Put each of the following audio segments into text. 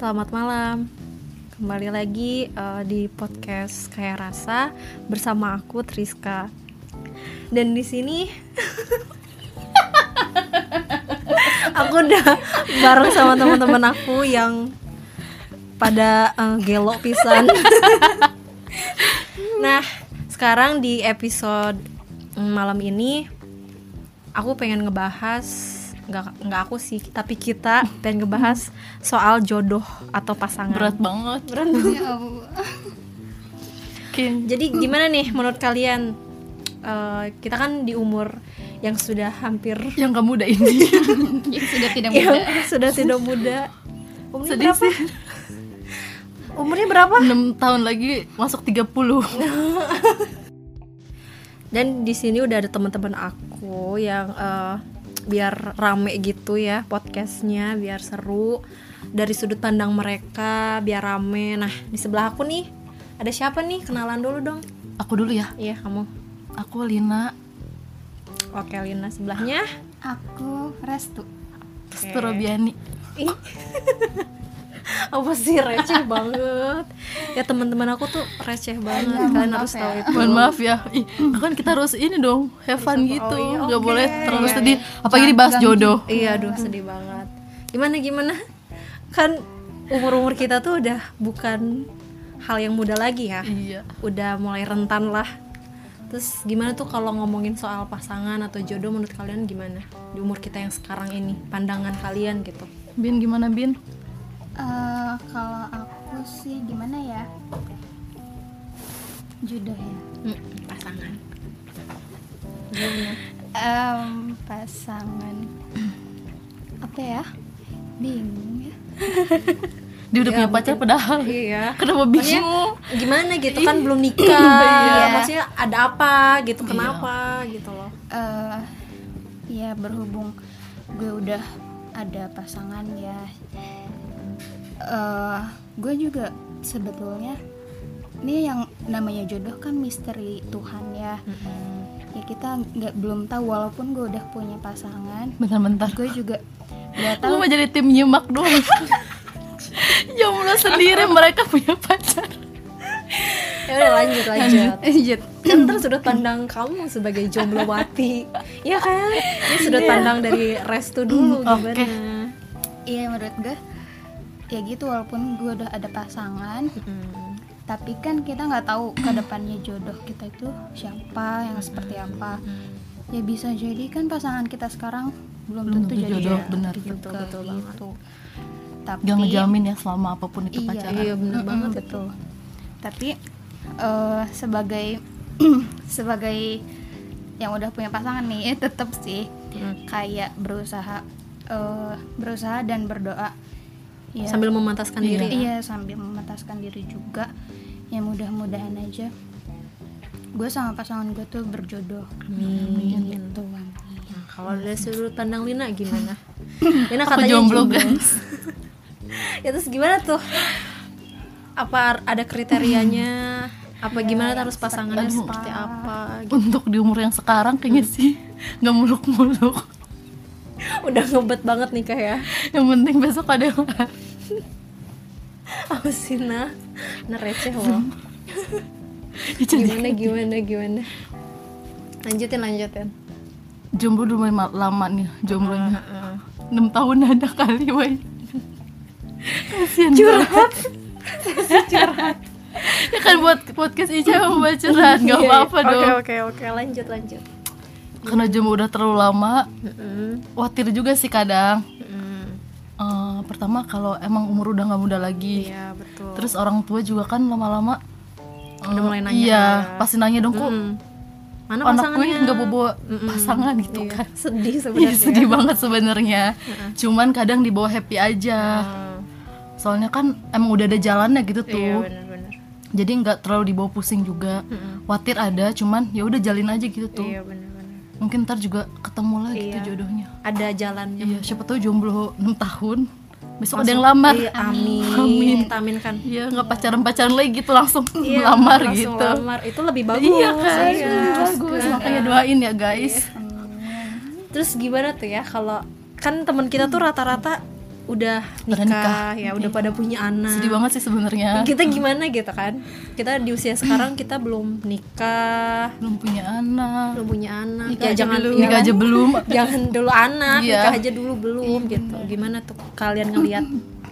selamat malam. Kembali lagi uh, di podcast Kayak Rasa bersama aku Triska. Dan di sini aku udah bareng sama teman-teman aku yang pada uh, gelo pisan. nah, sekarang di episode malam ini aku pengen ngebahas nggak nggak aku sih. Tapi kita pengen ngebahas soal jodoh atau pasangan. Berat banget. Berat Ya jadi gimana nih menurut kalian? Uh, kita kan di umur yang sudah hampir yang kamu udah ini. Yang sudah tidak yang muda. sudah tidak muda. Umurnya sedih berapa? sih. Umurnya berapa? 6 tahun lagi masuk 30 dan di sini udah ada teman-teman aku yang uh, biar rame gitu ya podcastnya biar seru. Dari sudut pandang mereka biar rame. Nah di sebelah aku nih ada siapa nih? Kenalan dulu dong. Aku dulu ya? Iya kamu. Aku Lina. Oke Lina sebelahnya? Aku restu. Oke. Robiani. Ih. apa sih receh banget ya teman-teman aku tuh receh banget Iya, kalian harus ya. tahu itu mohon maaf ya Ih, kan kita harus ini dong have fun gitu oh iya, nggak oke. boleh terlalu Iya, sedih apalagi dibahas jodoh Iya, aduh sedih banget. Gimana gimana? Kan umur-umur kita tuh udah bukan hal yang muda lagi ya. iya Udah mulai rentan lah. Terus gimana tuh kalau ngomongin soal pasangan atau jodoh menurut kalian gimana? Di umur kita yang sekarang ini, pandangan kalian gitu. Bin gimana Bin Eh, kalau aku sih gimana ya? Jodoh ya. Hmm, pasangan. Em, pasangan. Apa ya? Bingung ya. Dia udah Ya, punya pacar mungkin- padahal. Iya. kenapa bingung? Gimana gitu? Kan belum nikah. Iya. Maksudnya ada apa gitu, kenapa gitu loh. Eh, ya berhubung gue udah ada pasangan ya eh gue juga sebetulnya ini yang namanya jodoh kan misteri Tuhan ya. Ya kita nggak belum tahu walaupun gue udah punya pasangan bentar-bentar. gue juga nggak Lu tahu. mau jadi tim nyimak doang Jomblo sendiri mereka punya pacar. Ya udah lanjut lanjut. lanjut. Kan terus sudut pandang kamu sebagai jomblowati. Ya kan? Ini sudut pandang dari restu dulu oke. gimana? Iya menurut gue ya gitu walaupun gue udah ada pasangan tapi kan kita nggak tahu ke depannya jodoh kita itu siapa yang seperti apa. Ya bisa jadi kan pasangan kita sekarang belum, Belum tentu tentu jadi jodoh, jodoh benar. juga Betul, betul banget. gitu. Tapi Gak ngejamin ya selama apa pun itu iya, pacaran. iya bener Mm-mm, banget. Betul. Tapi eh, sebagai sebagai yang udah punya pasangan nih tetap sih Mm. kayak berusaha eh, berusaha dan berdoa ya sambil memantaskan Iya. diri ya. iya sambil memantaskan diri juga. Ya mudah-mudahan aja. Gue sama pasangan gue tuh berjodoh. Amin. Gitu amin. Nah, kalau dari sudut pandang Lina gimana? Lina Aku katanya jomblo, jomblo. guys. ya terus gimana tuh? Apa ada kriterianya? Apa gimana harus pasangannya seperti apa gitu. Untuk di umur yang sekarang kayaknya sih Gak muluk-muluk. Udah ngebet banget nih kayak Yang penting besok ada yang apa sih nah? Nah receh loh gimana gimana gimana? Lanjutin lanjutin. Jomblo udah lama nih jomblonya. Heeh. 6 tahun ada kali woy Kasian curhat. curhat. Ya kan buat podcast Ica mau buat curhat Gak Iya, apa-apa iya. dong. oke oke. Oke lanjut lanjut. Karena jomblo udah terlalu lama. Khawatir juga sih kadang Eh, Pertama kalau emang umur udah gak muda lagi. Iya betul. Terus orang tua juga kan lama-lama Udah eh, mulai nanya Iya ya. pasti nanya dong kok Mm-mm. mana anak gue nggak bawa Mm-mm. pasangan gitu Iya, kan. Sedih Iya sebenarnya. sedih banget sebenarnya. Cuman kadang dibawa happy aja. Ah, Soalnya kan emang udah ada jalannya gitu tuh. iya benar-benar jadi nggak terlalu dibawa pusing juga. Mm-mm. khawatir ada cuman ya udah jalin aja gitu tuh. Iya benar-benar mungkin ntar juga ketemu lah gitu Iya. jodohnya. Ada jalannya. Iya siapa tahu jomblo 6 tahun besok ada yang lamar. Iya, amin. Amin. kita aminkan iya nggak pacaran pacaran lagi gitu langsung Iya, lamar langsung gitu. lamar. itu lebih bagus iya kan? iya. bagus. Makanya doain ya guys. Terus gimana tuh ya kalau kan teman kita tuh rata-rata udah nikah, nikah. ya udah pada punya anak. Sedih banget sih sebenarnya. Kita gimana gitu kan? Kita di usia sekarang kita belum nikah. Belum punya anak. Belum punya anak. Nikah ya aja jangan belum. ya nikah aja belum. jangan dulu anak Iya. nikah aja dulu belum gitu. gimana tuh kalian ngelihat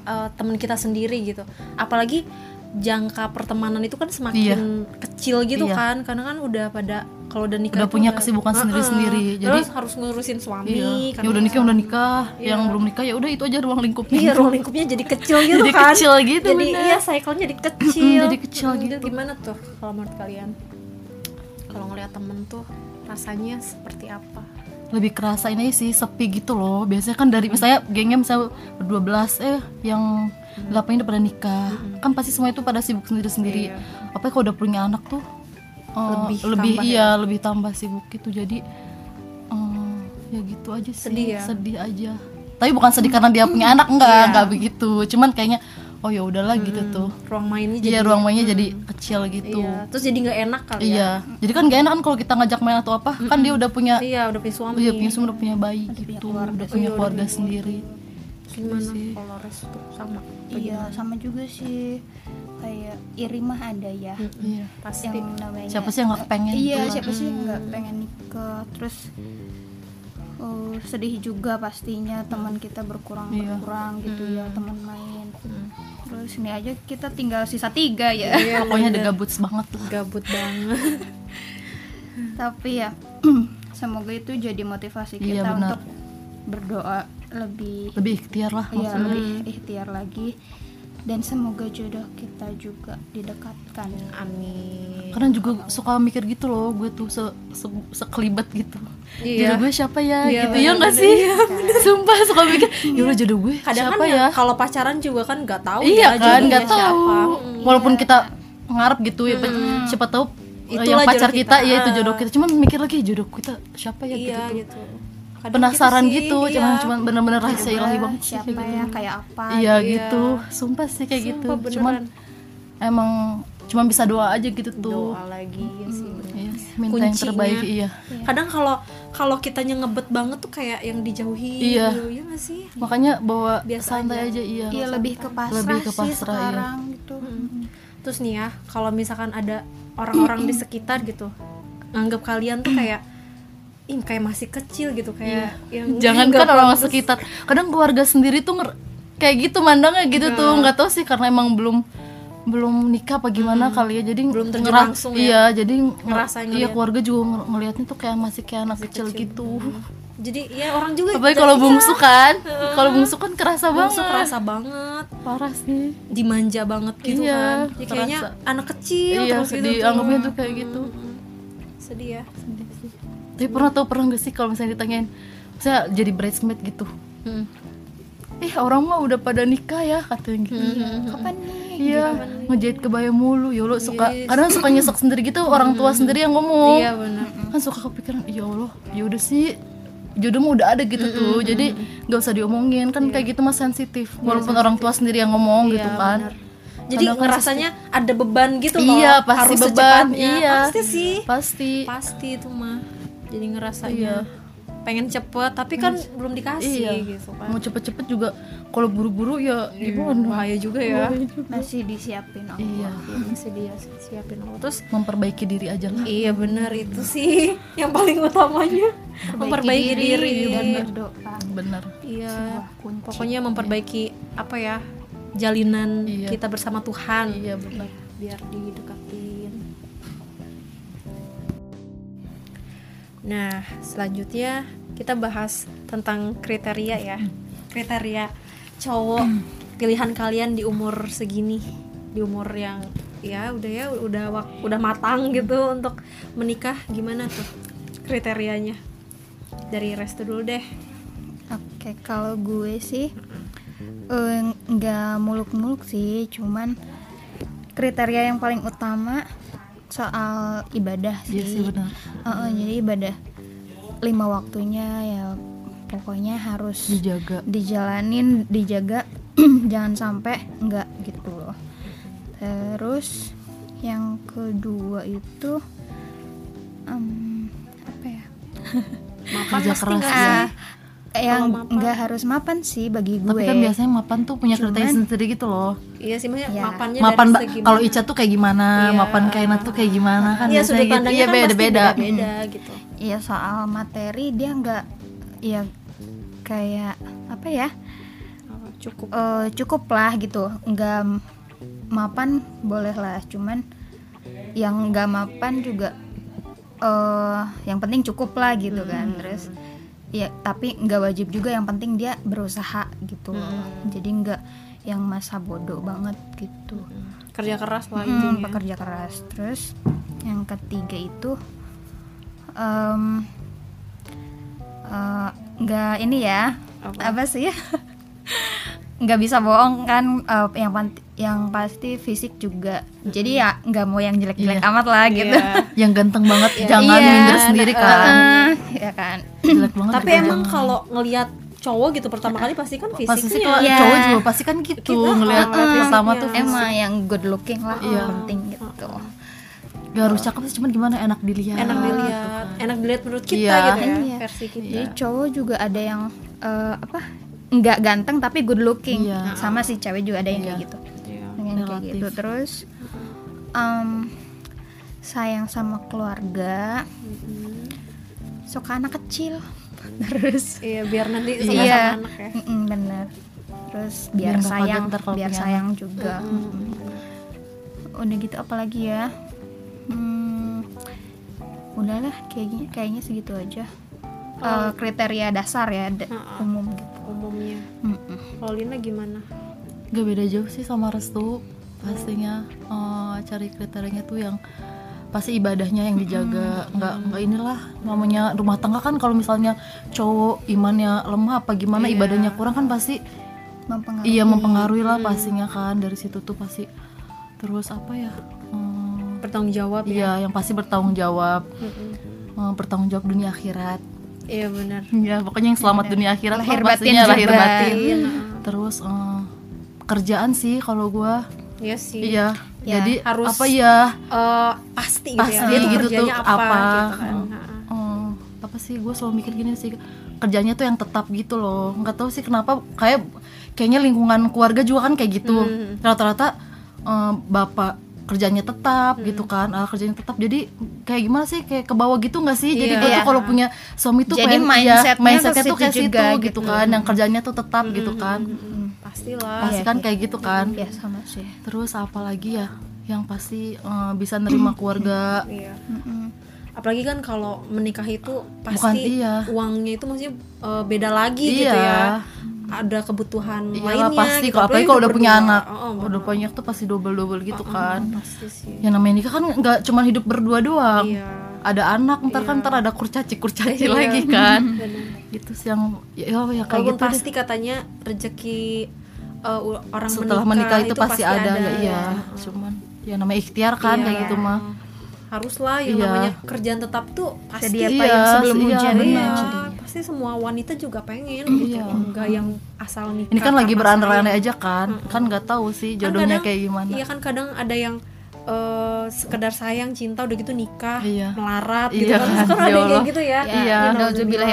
eh, temen kita sendiri gitu? Apalagi jangka pertemanan itu kan semakin kecil gitu Iya. kan? Karena kan udah pada kalau udah nikah Udah punya kesibukan sendiri-sendiri. Jadi- terus harus ngurusin suami iya ya udah nikah udah nikah Iya. yang belum nikah ya udah itu aja ruang lingkupnya Iya ruang lingkupnya jadi kecil gitu Jadi kan kecil gitu, Jadi bener. iya cycle-nya jadi kecil jadi kecil Hmm, gitu. Gimana tuh kalau menurut kalian Kalau ngeliat temen tuh rasanya seperti apa lebih kerasa ini sih sepi gitu loh biasanya kan dari misalnya gengnya misalnya berdua belas eh yang delapan udah pada nikah kan pasti semua itu pada sibuk sendiri sendiri Iya. apa kalau udah punya anak tuh eh, Lebih lebih tambah iya lebih tambah sibuk gitu. Jadi eh, ya gitu aja sih. Sedih ya? sedih aja. Tapi bukan sedih karena dia punya anak enggak Iya. enggak begitu. Cuman kayaknya oh ya udahlah gitu tuh. Ruang mainnya jadi iya ruang mainnya jadi kecil gitu. Iya Terus jadi nggak enak kali ya? Iya. Jadi kan gak enak kan kalau kita ngajak main atau apa? Kan dia udah punya Iya udah punya suami. Iya punya semua udah punya bayi gitu, keluarga. udah punya keluarga sendiri. Gimana kalau res tuh sama? Iya sama juga sih kayak iri mah ada ya Iya. Pasti yang namanya Siapa sih yang nggak pengen? iya gitu? siapa sih yang nggak pengen nikah terus oh, sedih juga pastinya teman kita berkurang Iya. berkurang gitu ya teman main terus ini aja kita tinggal sisa tiga ya Iya, Pokoknya ada gabuts banget lah. Gabut banget tapi ya semoga itu jadi motivasi Iya, kita benar. untuk berdoa lebih Lebih ikhtiar lah ya maksudnya. lebih ikhtiar lagi dan semoga jodoh kita juga didekatkan Amin Kadang juga suka mikir gitu loh, gue tuh se, se, sekelibat gitu. Iya. Jodoh gue siapa ya? Iya, gitu ya nggak sih? Sumpah suka mikir, ya udah jodoh gue Kadang siapa kan ya? kalau pacaran juga kan nggak tahu iya ya kan, nggak tahu. siapa. Walaupun kita ngarep gitu ya, siapa tahu eh, Itulah yang pacar jodoh kita, kita. ya itu jodoh kita. Cuman mikir lagi jodoh kita siapa ya Iya gitu. gitu Kadang Penasaran sih, gitu, iya. cuman cuman bener-bener rahasia ilahi banget sih siapa kayak ya gitu. kayak apa Iya Iya. gitu, sumpah sih kayak gitu. Sumpah, Cuman beneran. emang cuma bisa doa aja gitu tuh. doa lagi ya sih bener. Iya, minta yang Kuncinya. terbaik iya. kadang kalau kalau kitanya ngebet banget tuh kayak yang dijauhi Iya. gitu, ya nggak sih Makanya bawa Biasa santai aja. aja, iya. iya lebih ke pasrah Lebih ke sih pasrah, iya. sekarang gitu terus nih ya kalau misalkan ada orang-orang di sekitar gitu nganggap kalian tuh kayak ih kayak masih kecil gitu kayak yang Jangan kan orang pantas. sekitar. Kadang keluarga sendiri tuh nger- kayak gitu mandangnya gitu tuh. Iya. nggak tahu sih karena emang belum belum nikah apa gimana kali ya. Jadi Belum terjun langsung ya. Iya, jadi nger- Ngerasain Iya, keluarga juga nger- ngelihatnya tuh kayak masih kayak anak kecil, gitu. jadi ya orang juga Apalagi kalau bungsu kan. Kalau bungsu kan kerasa bungsu banget. kerasa banget Parah sih. dimanja banget gitu Iya, kan jadi kayaknya kerasa. anak kecil iya, terus gitu sedih. tuh. Anggapnya tuh kayak gitu. sedih ya Tapi pernah tau pernah gak sih kalau misalnya ditanyain saya jadi bridesmaid gitu. Hmm. Eh orang mah udah pada nikah ya katanya gitu. kapan nih Iya, ngejahit kebaya mulu. Ya Allah suka Yes. kadang suka nyesek sendiri gitu orang tua sendiri yang ngomong. iya benar Kan suka kepikiran, ya Allah, ya udah sih jodohmu udah ada gitu tuh. Jadi nggak usah diomongin kan kayak gitu mah sensitif. Walaupun orang tua sendiri yang ngomong gitu Iya, kan. benar. jadi Kadang ngerasanya ada beban gitu loh Iya, pasti harus beban. secepatnya. Iya. pasti sih Pasti. pasti itu mah jadi ngerasanya Iya. pengen cepet tapi kan belum dikasih Iya. gitu kan Mau cepet-cepet juga kalau buru-buru ya gimana? bahaya juga ya masih disiapin Allah Iya, masih dia siapin Allah terus memperbaiki diri aja lah. iya benar itu sih yang paling utamanya memperbaiki diri, dan Iya. berdoa Bener. iya kunci. pokoknya memperbaiki apa ya jalinan Iya. kita bersama Tuhan Iya benar. biar didekatin nah selanjutnya kita bahas tentang kriteria ya. Kriteria cowok pilihan kalian di umur segini di umur yang ya udah ya udah wak- udah matang gitu untuk menikah gimana tuh kriterianya? Dari restu dulu deh. Oke, kalau gue sih eh, nggak muluk-muluk sih, cuman kriteria yang paling utama soal ibadah sih. Iya sih benar. Eh, eh, jadi ibadah lima waktunya ya pokoknya harus Dijaga. dijalanin, dijaga, jangan sampai enggak gitu loh. Terus yang kedua itu em, apa ya? makan Kerja keras ya. Yang nggak harus mapan sih bagi gue. tapi kan biasanya mapan tuh punya ceritanya Cuman- sendiri gitu loh. Iya sih maksudnya Ya. mapannya mapan dari ba- segi kalau. Ica tuh kayak gimana? Iya. mapan Kaina tuh kayak gimana kan iya biasanya sudut gitu. iya kan beda pasti beda beda gitu. Ya soal materi dia nggak ya kayak apa ya? Oh, cukup. Eh, cukup lah gitu. Nggak mapan boleh lah cuman yang nggak mapan juga eh yang penting cukup lah gitu kan. Terus ya tapi nggak wajib juga. Yang penting dia berusaha gitu loh. Jadi nggak yang masa bodoh banget gitu. Kerja keras lah Hmm, intinya. pekerja keras. Terus yang ketiga itu em, eh, nggak ini ya. Apa? apa, sih? Nggak bisa bohong kan. Eh, yang yang pasti fisik juga. Jadi ya nggak mau yang jelek-jelek Iya. amat lah gitu. Iya. yang ganteng banget jangan Iya. minder sendiri kan. Heeh, ya kan jelek banget tapi juga emang kalau ngelihat cowok gitu pertama kali pasti kan pasti sih fisiknya kalau Iya. cowok juga pasti kan gitu Kita, ngelihat ngeliat pertama tuh fisik. emang yang good looking lah Iya. yang penting gitu gak harus cakep sih cuman gimana enak dilihat enak dilihat enak dilihat menurut kita Iya. gitu ya Iya. versi kita Jadi cowok juga ada yang eh, apa nggak ganteng tapi good looking Iya. sama si cewek juga ada yang kayak Iya. gitu Iya. yang kayak gitu terus em, sayang sama keluarga suka anak kecil. Terus? Iya biar nanti sama iya. sama anak ya. Mm-mm, bener. Terus Biar biar, sayang biar sayang juga. Mm-mm. udah gitu apalagi ya? Hmm, udahlah kayaknya kayaknya segitu aja. Eh, kriteria dasar ya da- Heeh. umum gitu. Umumnya. Mm-mm. kalau Lina gimana? Gak beda jauh sih sama restu pastinya. Eh, cari kriterianya tuh yang pasti ibadahnya yang dijaga. Nggak nggak inilah namanya rumah tangga kan kalau misalnya cowok imannya lemah apa gimana Iya. ibadahnya kurang kan pasti mempengaruhi. Iya mempengaruhi lah pastinya kan. Dari situ tuh pasti terus apa ya hmm, bertanggung jawab ya? Iya yang pasti bertanggung jawab. Mm-mm. eh, bertanggung jawab dunia akhirat. Iya benar. Ya pokoknya yang selamat dunia akhirat Lahir lah batin pastinya lahir juga. batin. Iya. terus eh, kerjaan sih kalau gua. Iya sih. Iya, Ya, jadi harus- apa ya? Eh, pasti gitu Pasti ya dia tuh gitu kerjanya tuh, apa, apa. gitu kan Hmm. Nah, eh, apa sih? Gue selalu mikir gini sih, kerjanya tuh yang tetap gitu loh. Nggak tahu sih kenapa kayak kayaknya lingkungan keluarga juga kan kayak gitu. Hmm. Rata-rata eh, bapak kerjanya tetap Hmm. gitu kan, ah, kerjanya tetap. Jadi kayak gimana sih? Kayak ke bawah gitu nggak sih? Jadi Iya. gue tuh kalau punya suami tuh Jadi mindsetnya iya, mindsetnya ke tuh kayak situ gitu gitu. kan, yang kerjanya tuh tetap gitu kan. mm, pastilah Pasti Iya, kan iya. kayak gitu kan. ya sama sih Terus apa lagi ya? Yang pasti eh, bisa nerima keluarga iya apalagi kan kalau menikah itu Bukan, pasti iya. uangnya itu maksudnya eh, beda lagi Iya. gitu ya ada kebutuhan Iyalah lainnya pasti gitu. kalau apalagi kalau udah punya anak Oh, oh, udah banyak tuh pasti double double gitu kan pasti sih yang namanya nikah kan nggak cuma hidup berdua doang iya ada anak ntar kan Iya. ntar ada kurcaci kurcaci Iya. lagi kan Benar. Gitu sih yang ya, ya kayak Walaupun gitu deh. pasti katanya rezeki eh, u- orang setelah menikah, itu, pasti ada, ya iya ya. cuman ya namanya ikhtiar kan Iya. kayak gitu mah haruslah yang Iya. namanya kerjaan tetap tuh pasti Jadi apa Iya, yang sebelum iya, hujan ya, Iya, pasti semua wanita juga pengen gitu Iya. enggak yang asal nikah ini kan lagi berandai-andai aja kan kan nggak tahu sih Kan jodohnya kadang- kayak gimana iya kan kadang ada yang eh, sekedar sayang cinta udah gitu nikah Iya. melarat gitu Iya kan kan, kan ada ya yang kayak gitu ya ya, Iya. ya Nauzubillah.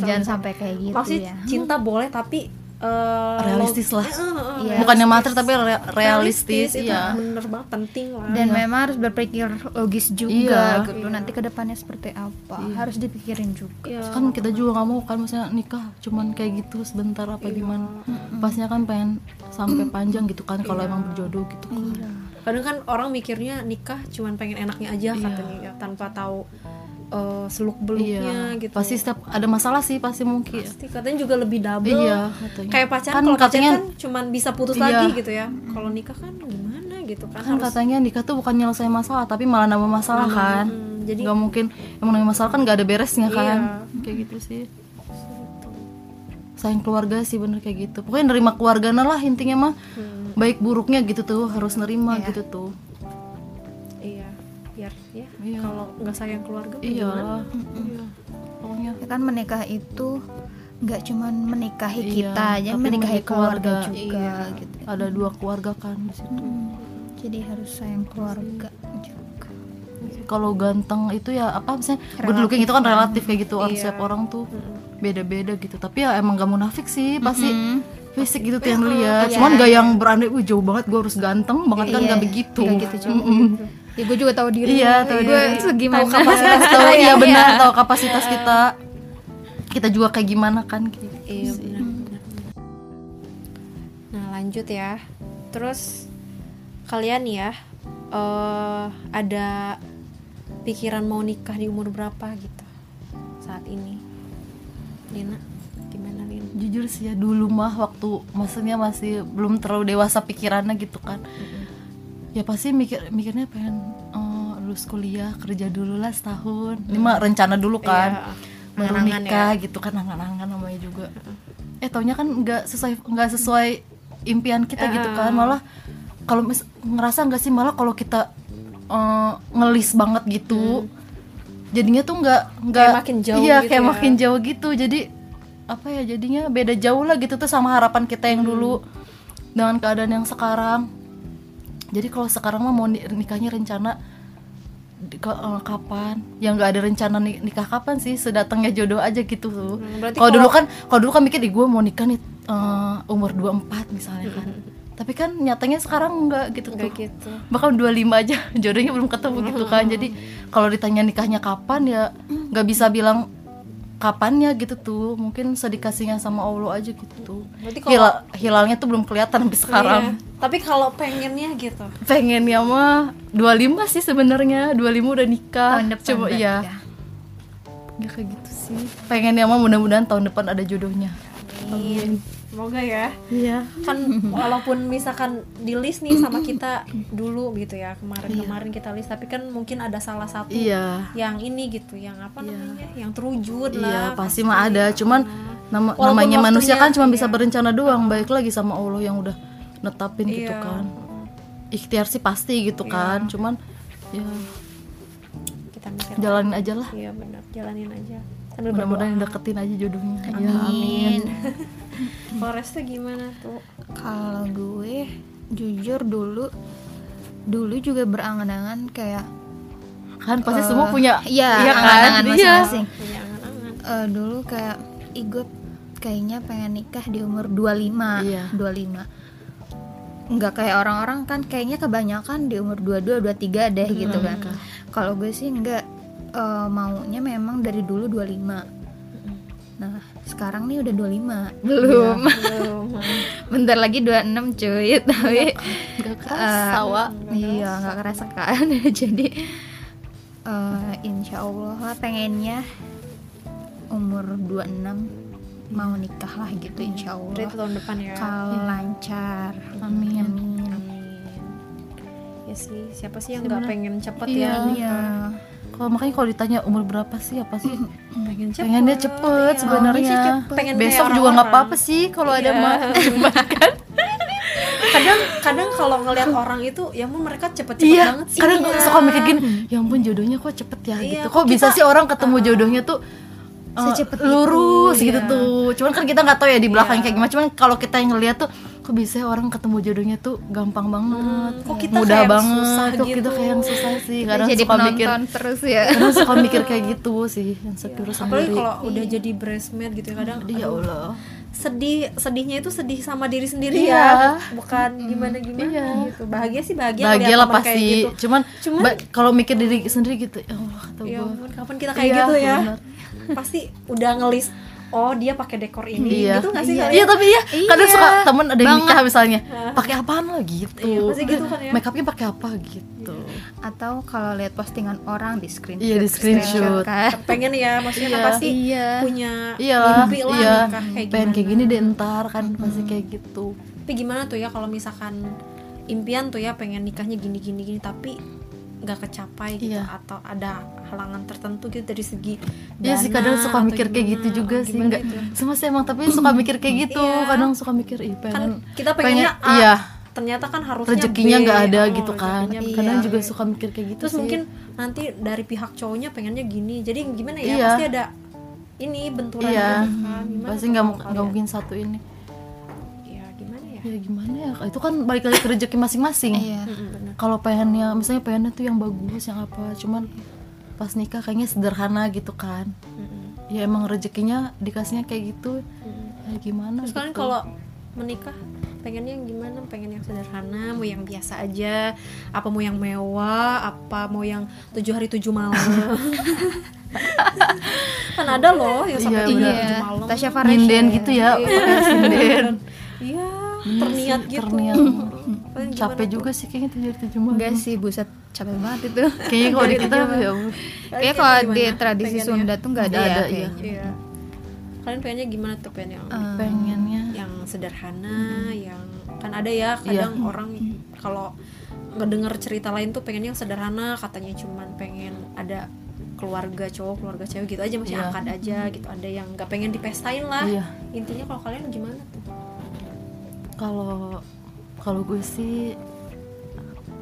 jangan sampai kayak gitu pasti ya cinta boleh tapi eh, Realistis lah. Iya. bukannya materi tapi re- realistis, itu iya. bener banget penting lah. Dan memang harus berpikir logis juga Iya. gitu. Nanti ke depannya seperti apa? Harus dipikirin juga. Iya. kan kita juga nggak mau kan maksudnya nikah cuman kayak gitu sebentar apa gimana. Pasnya kan pengen sampai panjang gitu kan kalau emang berjodoh gitu kan. Kadang kan orang mikirnya nikah cuman pengen enaknya aja Iya. katanya ya, tanpa tahu seluk beluknya iya. gitu. Pasti setiap ada masalah sih pasti mungkin. Pasti katanya juga lebih double. Iya katanya. Kayak pacaran kan kalau katanya kan cuman bisa putus Iya. lagi gitu ya. Kalau nikah kan gimana gitu kan, kan harus katanya nikah tuh bukan nyelesain masalah tapi malah nambah masalah kan. Hmm, jadi nggak mungkin emang namanya masalah kan nggak ada beresnya kan. Iya. kayak gitu sih. Sayang keluarga sih bener kayak gitu. Pokoknya nerima keluarga lah intinya mah hmm, baik buruknya gitu tuh harus nerima Iya. gitu tuh biar ya Iya. kalau nggak sayang keluarga iya. iya. Pokoknya ya kan menikah itu nggak cuman menikahi Iya, kita aja tapi menikahi keluarga, keluarga. juga Iya. gitu. ada dua keluarga kan di situ. Hmm, jadi harus sayang keluarga juga. Kalau ganteng itu ya apa misalnya good looking itu kan relatif kayak gitu orang Iya. setiap orang tuh beda-beda gitu. Tapi ya emang gak munafik sih pasti fisik gitu tuh yang lihat. Cuman gak yang berandai wih jauh banget gue harus ganteng banget kan Iya, gak begitu. Gitu juga Mm-mm. Ya gue juga tahu diri Iya, tahu gue diri. tuh gimana Tahu kapasitas tahu iya benar tahu kapasitas kita kita juga kayak gimana kan gitu Iya benar benar. Nah lanjut ya. Terus kalian ya eh ada pikiran mau nikah di umur berapa gitu saat ini? Lina, gimana Lina? jujur sih ya dulu mah waktu maksudnya masih belum terlalu dewasa pikirannya gitu kan ya pasti mikir mikirnya pengen eh, lulus kuliah kerja dulu lah setahun. Ini mah rencana dulu kan. Iya, baru nikah gitu kan angan-angan namanya juga. Eh taunya kan nggak sesuai nggak sesuai impian kita gitu kan. malah kalau ngerasa nggak sih malah kalau kita eh, ngelis banget gitu jadinya tuh nggak nggak makin jauh iya gitu kayak ya. makin jauh gitu. Jadi apa ya jadinya beda jauh lah gitu tuh sama harapan kita yang dulu. Dengan keadaan yang sekarang jadi kalau sekarang mah mau ni- nikahnya rencana eh, kapan? Yang nggak ada rencana ni- nikah kapan sih? Sedatangnya jodoh aja gitu. Tuh Hmm, kalau dulu kan kalau dulu kan mikir di gue mau nikah nih eh, umur 24 misalnya kan. Tapi kan nyatanya sekarang nggak gitu Enggak tuh. gitu. bahkan 25 aja jodohnya belum ketemu gitu kan. Jadi kalau ditanya nikahnya kapan ya nggak bisa bilang kapannya gitu tuh mungkin sedikasihnya sama Allah aja gitu Berarti kalau- Hila- hilalnya tuh belum kelihatan sampai sekarang Iya. Tapi kalau pengennya gitu. pengennya mah 25 sih sebenarnya 25 udah nikah tahun depan coba iya ya. ya kayak gitu sih pengennya mah mudah-mudahan tahun depan ada jodohnya Amin. Semoga ya. iya. Kan walaupun misalkan di list nih sama kita dulu gitu ya kemarin-kemarin kita list tapi kan mungkin ada salah satu iya. yang ini gitu yang apa namanya yang terwujud iya lah pasti mah ada. Cuman nama, Walaupun namanya manusia waktunya- kan cuma bisa iya. berencana doang baik lagi sama Allah yang udah netapin gitu Iya. kan. Ikhtiar sih pasti gitu kan cuman ya kita mikir jalanin aja lah. Iya benar. Jalanin aja sambil mudah-mudahan deketin aja jodohnya. Ya amin. Kalau Restu gimana tuh? Kalau gue jujur dulu dulu juga berangan-angan kayak kan pasti semua punya iya iya kan? angan-angan Iya. masing-masing. Punya angan-angan. Eh, dulu kayak gue kayaknya pengen nikah di umur 25 Iya. 25 nggak kayak orang-orang kan kayaknya kebanyakan di umur 22 23 deh gitu kan. Kalau gue sih nggak eh, maunya memang dari dulu 25 nah sekarang nih udah 25 belum. Belum. Bentar lagi 26 cuy tapi Gak eh, kerasa wa iya nggak kerasa kan? Jadi eh, insya Allah lah pengennya umur 26 mau nikah lah gitu insya berarti Allah tahun depan ya. Kalau lancar. Amin. amin. Amin. ya sih. Siapa sih yang nggak pengen cepet Iya. ya iya kalau makanya kalau ditanya umur berapa sih apa sih? Pengen cepet. Pengennya cepet iya. sebenarnya. Pengen besok juga nggak apa-apa sih kalau ada Iya. mah kadang kadang kalau ngelihat orang itu ya ampun mereka cepet-cepet iya banget sih. kadang ya. suka mikir gini ya ampun jodohnya kok cepet ya? Iya, gitu. Kok bisa sih orang ketemu jodohnya tuh uh, Secepat itu, lurus gitu iya. tuh. Cuman kan kita nggak tahu ya di belakang Iya. kayak gimana. Cuman kalau kita yang ngeliat tuh kok bisa ya orang ketemu jodohnya tuh gampang banget kok kita mudah kayak yang banget susah kok kita gitu. kayak yang susah sih Kita kadang jadi suka mikir terus ya kadang suka mikir kayak gitu sih insecure Iya. apalagi sendiri kalau udah jadi breastmate gitu ya kadang ya Allah sedih sedihnya itu sedih sama diri sendiri Iya. ya bukan gimana gimana Iya. gitu bahagia sih bahagia bahagia lah pasti kayak gitu. cuman, Cuman- ba- kalau mikir diri sendiri gitu ya Allah ya kapan kita kayak Iya, gitu ya benar. pasti udah ngelis oh dia pakai dekor ini iya. gitu nggak sih iya, kalian? iya tapi ya kadang Iya, suka temen ada yang nikah misalnya pakai apaan lo gitu. Iya, pasti gitu kan ya. make upnya pakai apa gitu. Atau kalau lihat postingan orang di screenshot. Iya, di screenshot. kan. Pengen ya maksudnya kan Iya. pasti Iya. punya iya. mimpi lah iya. nikah kayak pengen kayak gimana. gini deh ntar kan pasti kayak gitu. Tapi gimana tuh ya kalau misalkan impian tuh ya pengen nikahnya gini gini gini tapi nggak kecapai gitu Iya. atau ada halangan tertentu gitu dari segi Iya sih dana kadang suka mikir kayak gimana, gitu juga sih enggak gitu. semua sih emang tapi suka mikir kayak gitu Iya. kadang suka mikir ih kan pengen kita pengennya A, iya ternyata kan harusnya rezekinya nggak ada Oh, gitu kan B. kadang Iya. juga suka mikir kayak gitu terus sih mungkin nanti dari pihak cowoknya pengennya gini jadi gimana ya Iya. pasti ada ini benturan iya gitu kan. Gimana pasti nggak nggak mungkin satu ini ya gimana ya? Ya ya ya itu kan balik lagi ke rezeki masing-masing. Iya. Kalau pengennya misalnya pengennya tuh yang bagus yang apa cuman pas nikah kayaknya sederhana gitu kan. Mm-mm, ya emang rezekinya dikasihnya kayak gitu. Mm-mm. ya gimana Terus gitu. kalau menikah pengennya yang gimana? Pengen yang sederhana, mau yang biasa aja, apa mau yang mewah, apa mau yang tujuh hari tujuh malam? kan ada loh yang sampai Iya, tujuh hari iya tujuh malam. Tasya Farasya nyinden gitu ya pakai sinden Iya, terniat gitu. terniat Kalian gimana capek tuh? juga sih kayaknya tujuh hari tujuh malam enggak sih buset capek banget itu kayaknya kalau di kita ya ampun. kayak Kalian kalau di tradisi pengennya? Sunda tuh nggak ada Nggak ya ada, iya. kayaknya. Iya. Kalian pengennya gimana tuh pengen yang Eh, pengennya yang sederhana, yang kan ada ya kadang Iya. orang kalau ngedenger cerita lain tuh pengen yang sederhana, katanya cuman pengen ada keluarga cowok, keluarga cewek gitu aja masih Iya. angkat aja gitu. Ada yang nggak pengen dipestain lah. iya Intinya kalau kalian gimana tuh? Kalau kalau gue sih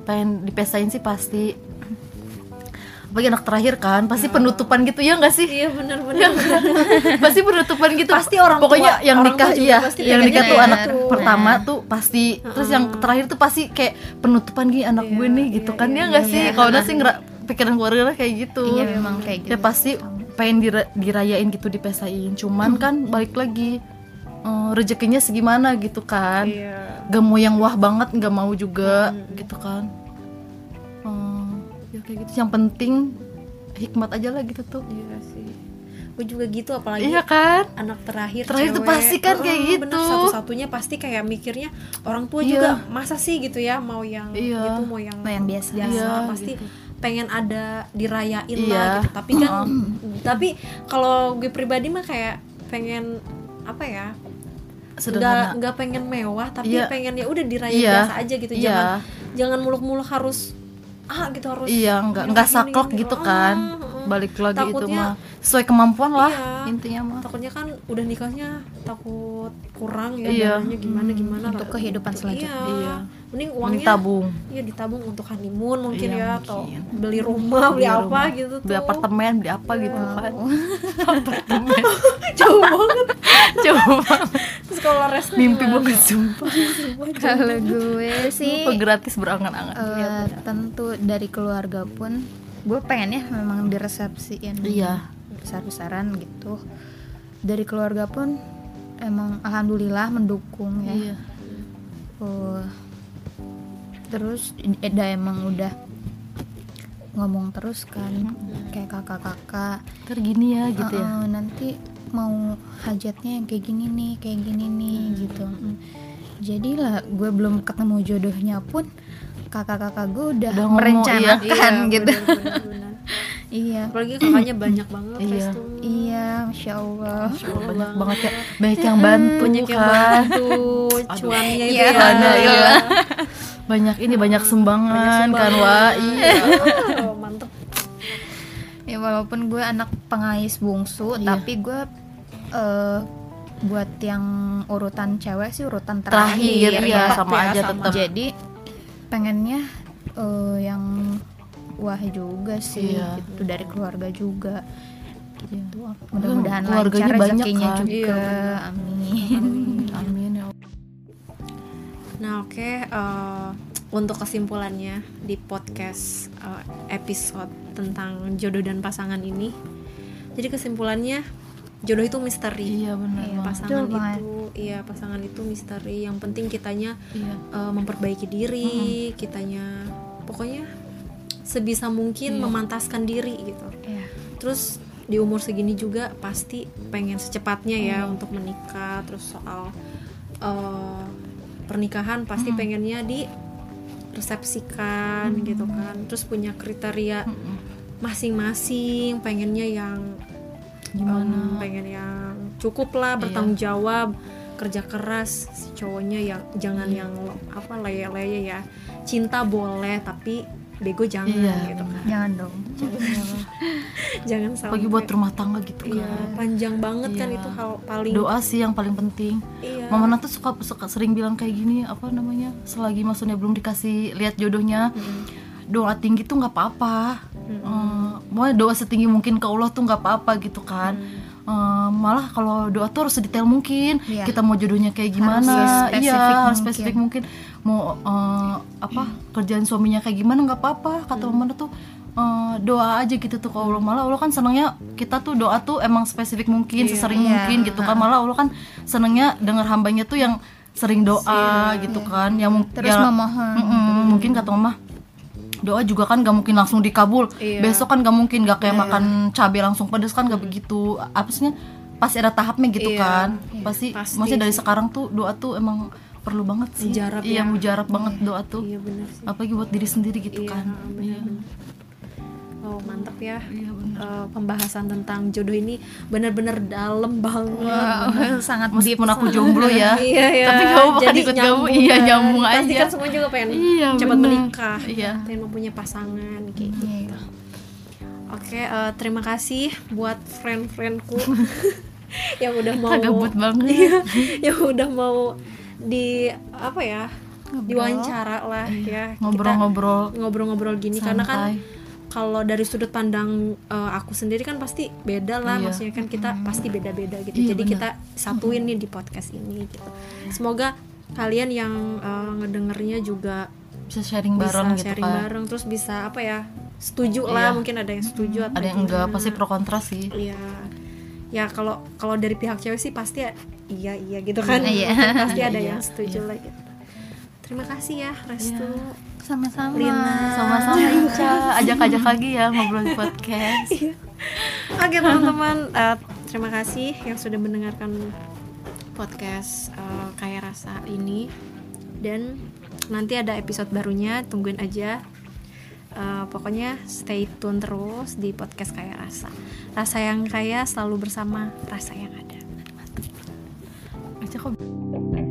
pengen dipestain sih pasti. Bagi anak terakhir kan pasti penutupan gitu ya nggak sih? Iya benar-benar. pasti penutupan gitu. Pasti orang pokoknya tua- yang orang nikah iya yang nikah tuh kayak anak gitu. pertama tuh pasti terus yang terakhir tuh pasti kayak penutupan gini anak gue nih gitu kan ya nggak sih? kalau nasi ngera pikiran keluarga kayak gitu. Iya memang kayak gitu. ya pasti pengen dira- dirayain gitu dipesain. Cuman kan balik lagi eh, rezekinya segimana gitu kan Iya. gak mau yang wah banget nggak mau juga gitu kan Eh, ya kayak gitu yang penting hikmat aja lah gitu tuh Iya sih. Gue juga gitu apalagi iya kan anak terakhir Terakhir tuh cewek. pasti kan kayak Heeh, gitu. bener, satu-satunya pasti kayak mikirnya orang tua Iya. juga masa sih gitu ya mau yang Iya. gitu mau yang Mau yang biasa. biasa Iya, pasti gitu. pengen ada dirayain Iya. lah gitu tapi kan tapi kalau gue pribadi mah kayak pengen apa ya sederhana nggak pengen mewah tapi Iya. pengen ya udah dirayain Iya. biasa aja gitu Iya. jangan jangan muluk-muluk harus ah gitu harus iya nggak nggak saklek gitu Ah, kan ah. Balik lagi itu Takutnya- mah sesuai kemampuan lah Iya. intinya mah takutnya kan udah nikahnya takut kurang ya Iya. gimana gimana Untuk lah. kehidupan Gitu. selanjutnya. iya. Iya. mending uangnya tabung iya ditabung untuk honeymoon mungkin Iya, ya atau mungkin. beli rumah beli, Beli apa rumah, gitu tuh beli apartemen beli apa gitu kan jauh banget coba terus kalau resto mimpi banget sumpah kalau gue sih Apa gratis berangan-angan eh, tentu dari keluarga pun gue pengen ya memang diresepsiin. Iya. Besar-besaran gitu. Dari keluarga pun emang alhamdulillah mendukung ya. Iya. Oh, terus Eda emang udah ngomong terus kan kayak kakak-kakak. Ntar gini ya gitu ya? "Eh, nanti mau hajatnya yang kayak gini nih kayak gini nih gitu. Mm. jadilah gue belum ketemu jodohnya pun kakak-kakak gue udah, Udah ngomong, merencanakan Iya, gitu. Bener, bener, bener. iya. Apalagi kakaknya banyak banget Iya. iya masya allah. Banyak banget. ya. Banyak yang bantu banyak yang bantu cuannya itu Iya, ya. Ada, iya. iya. banyak ini banyak sumbangan kan wah iya. Oh, mantep. Ya walaupun gue anak pengais bungsu Iya. tapi gue eh, buat yang urutan cewek sih urutan terakhir terakhir, ya ya. sama ya, aja sama. tetap jadi pengennya eh, yang wah juga sih Iya. gitu dari keluarga juga gitu Kan mudah-mudahan keluarganya lancar banyak rezekinya kan. juga Iya, amin amin ya Allah. Nah oke eh, untuk kesimpulannya di podcast eh, episode tentang jodoh dan pasangan ini, jadi kesimpulannya jodoh itu misteri. iya benar Iya. Pasangan banget. itu, iya pasangan itu misteri. Yang penting kitanya iya eh, memperbaiki diri, kitanya pokoknya sebisa mungkin Iya. memantaskan diri gitu. Iya. Terus di umur segini juga pasti pengen secepatnya ya Hmm. untuk menikah. Terus soal eh, pernikahan pasti Hmm. pengennya di resepsikan gitu kan. Terus punya kriteria masing-masing, pengennya yang gimana? Em, pengen yang cukup lah Iya. bertanggung jawab kerja keras si cowoknya yang jangan Iya. yang apa leye-leye ya. Cinta boleh tapi bego jangan Iya, gitu kan. Jangan dong. Jangan. Sampai. Pagi buat rumah tangga gitu iya kan. panjang banget kan Iya. itu hal paling doa sih yang paling penting. Iya. Mama tuh suka, suka sering bilang kayak gini apa namanya selagi maksudnya belum dikasih lihat jodohnya Mm, doa tinggi tuh nggak apa-apa. Mm, Eh, mau doa setinggi mungkin ke Allah tuh nggak apa-apa gitu kan. Mm. eh, malah kalau doa tuh harus sedetail mungkin. Iya. kita mau jodohnya kayak gimana. Iya harus spesifik mungkin. Mau eh, apa kerjaan suaminya kayak gimana nggak apa-apa kata mama tuh. Eh, doa aja gitu tuh kalau Allah. Malah Allah kan senangnya kita tuh doa tuh emang spesifik mungkin sesering Iya. mungkin gitu kan. Malah Allah kan senangnya dengar hambanya tuh yang sering doa gitu kan. Yang Terus ya- memohon. Mm-mm, mungkin kata mama doa juga kan gak mungkin langsung dikabul. Iya. besok kan gak mungkin gak kayak makan cabai langsung pedes kan gak begitu apa sih pasti ada tahapnya gitu Iya. kan. Pasti, Pasti maksudnya dari sekarang tuh doa tuh emang perlu banget sih. Mujarab iya ya. mujarab banget doa tuh. Iya benar sih. Apalagi buat diri sendiri gitu Iya, kan. iya. benar-benar. Oh mantep ya. Iya Eh, pembahasan tentang jodoh ini benar-benar dalam banget. Wow, sangat deep. meskipun aku jomblo ya. Iya ya tapi kamu bakal Jadi ikut kamu iya kan. nyambung pasti aja. kan semua juga pengen Iya, cepat bener. menikah. Iya. pengen mempunyai pasangan kayak gitu. Iya. oke eh, terima kasih buat friend-friendku. Yang udah mau gabut banget. Iya, yang udah mau di apa ya diwawancara lah ya. Kita ngobrol-ngobrol. ngobrol-ngobrol gini. Karena kan santai. Kalau dari sudut pandang eh, aku sendiri kan pasti beda lah Iya. maksudnya kan kita pasti beda-beda gitu Iya, jadi bener. kita satuin nih di podcast ini gitu semoga kalian yang eh, ngedengernya juga bisa sharing bisa bareng gitu sharing kan bareng terus bisa apa ya setuju lah Iya. mungkin ada yang setuju atau ada yang enggak gimana. pasti pro kontra sih Iya. Ya kalau kalau dari pihak cewek sih pasti ya- iya iya gitu kan. Iya. pasti ada Iya, yang setuju lah gitu. Terima kasih ya Restu. Iya. Sama-sama. Lina. sama-sama Ica ajak-ajak lagi ya ngobrol di podcast Oke teman-teman, eh, terima kasih yang sudah mendengarkan podcast eh, kayak rasa ini dan nanti ada episode barunya tungguin aja. Eh, pokoknya stay tune terus di podcast kayak rasa. Rasa yang kaya selalu bersama rasa yang ada. Ica kok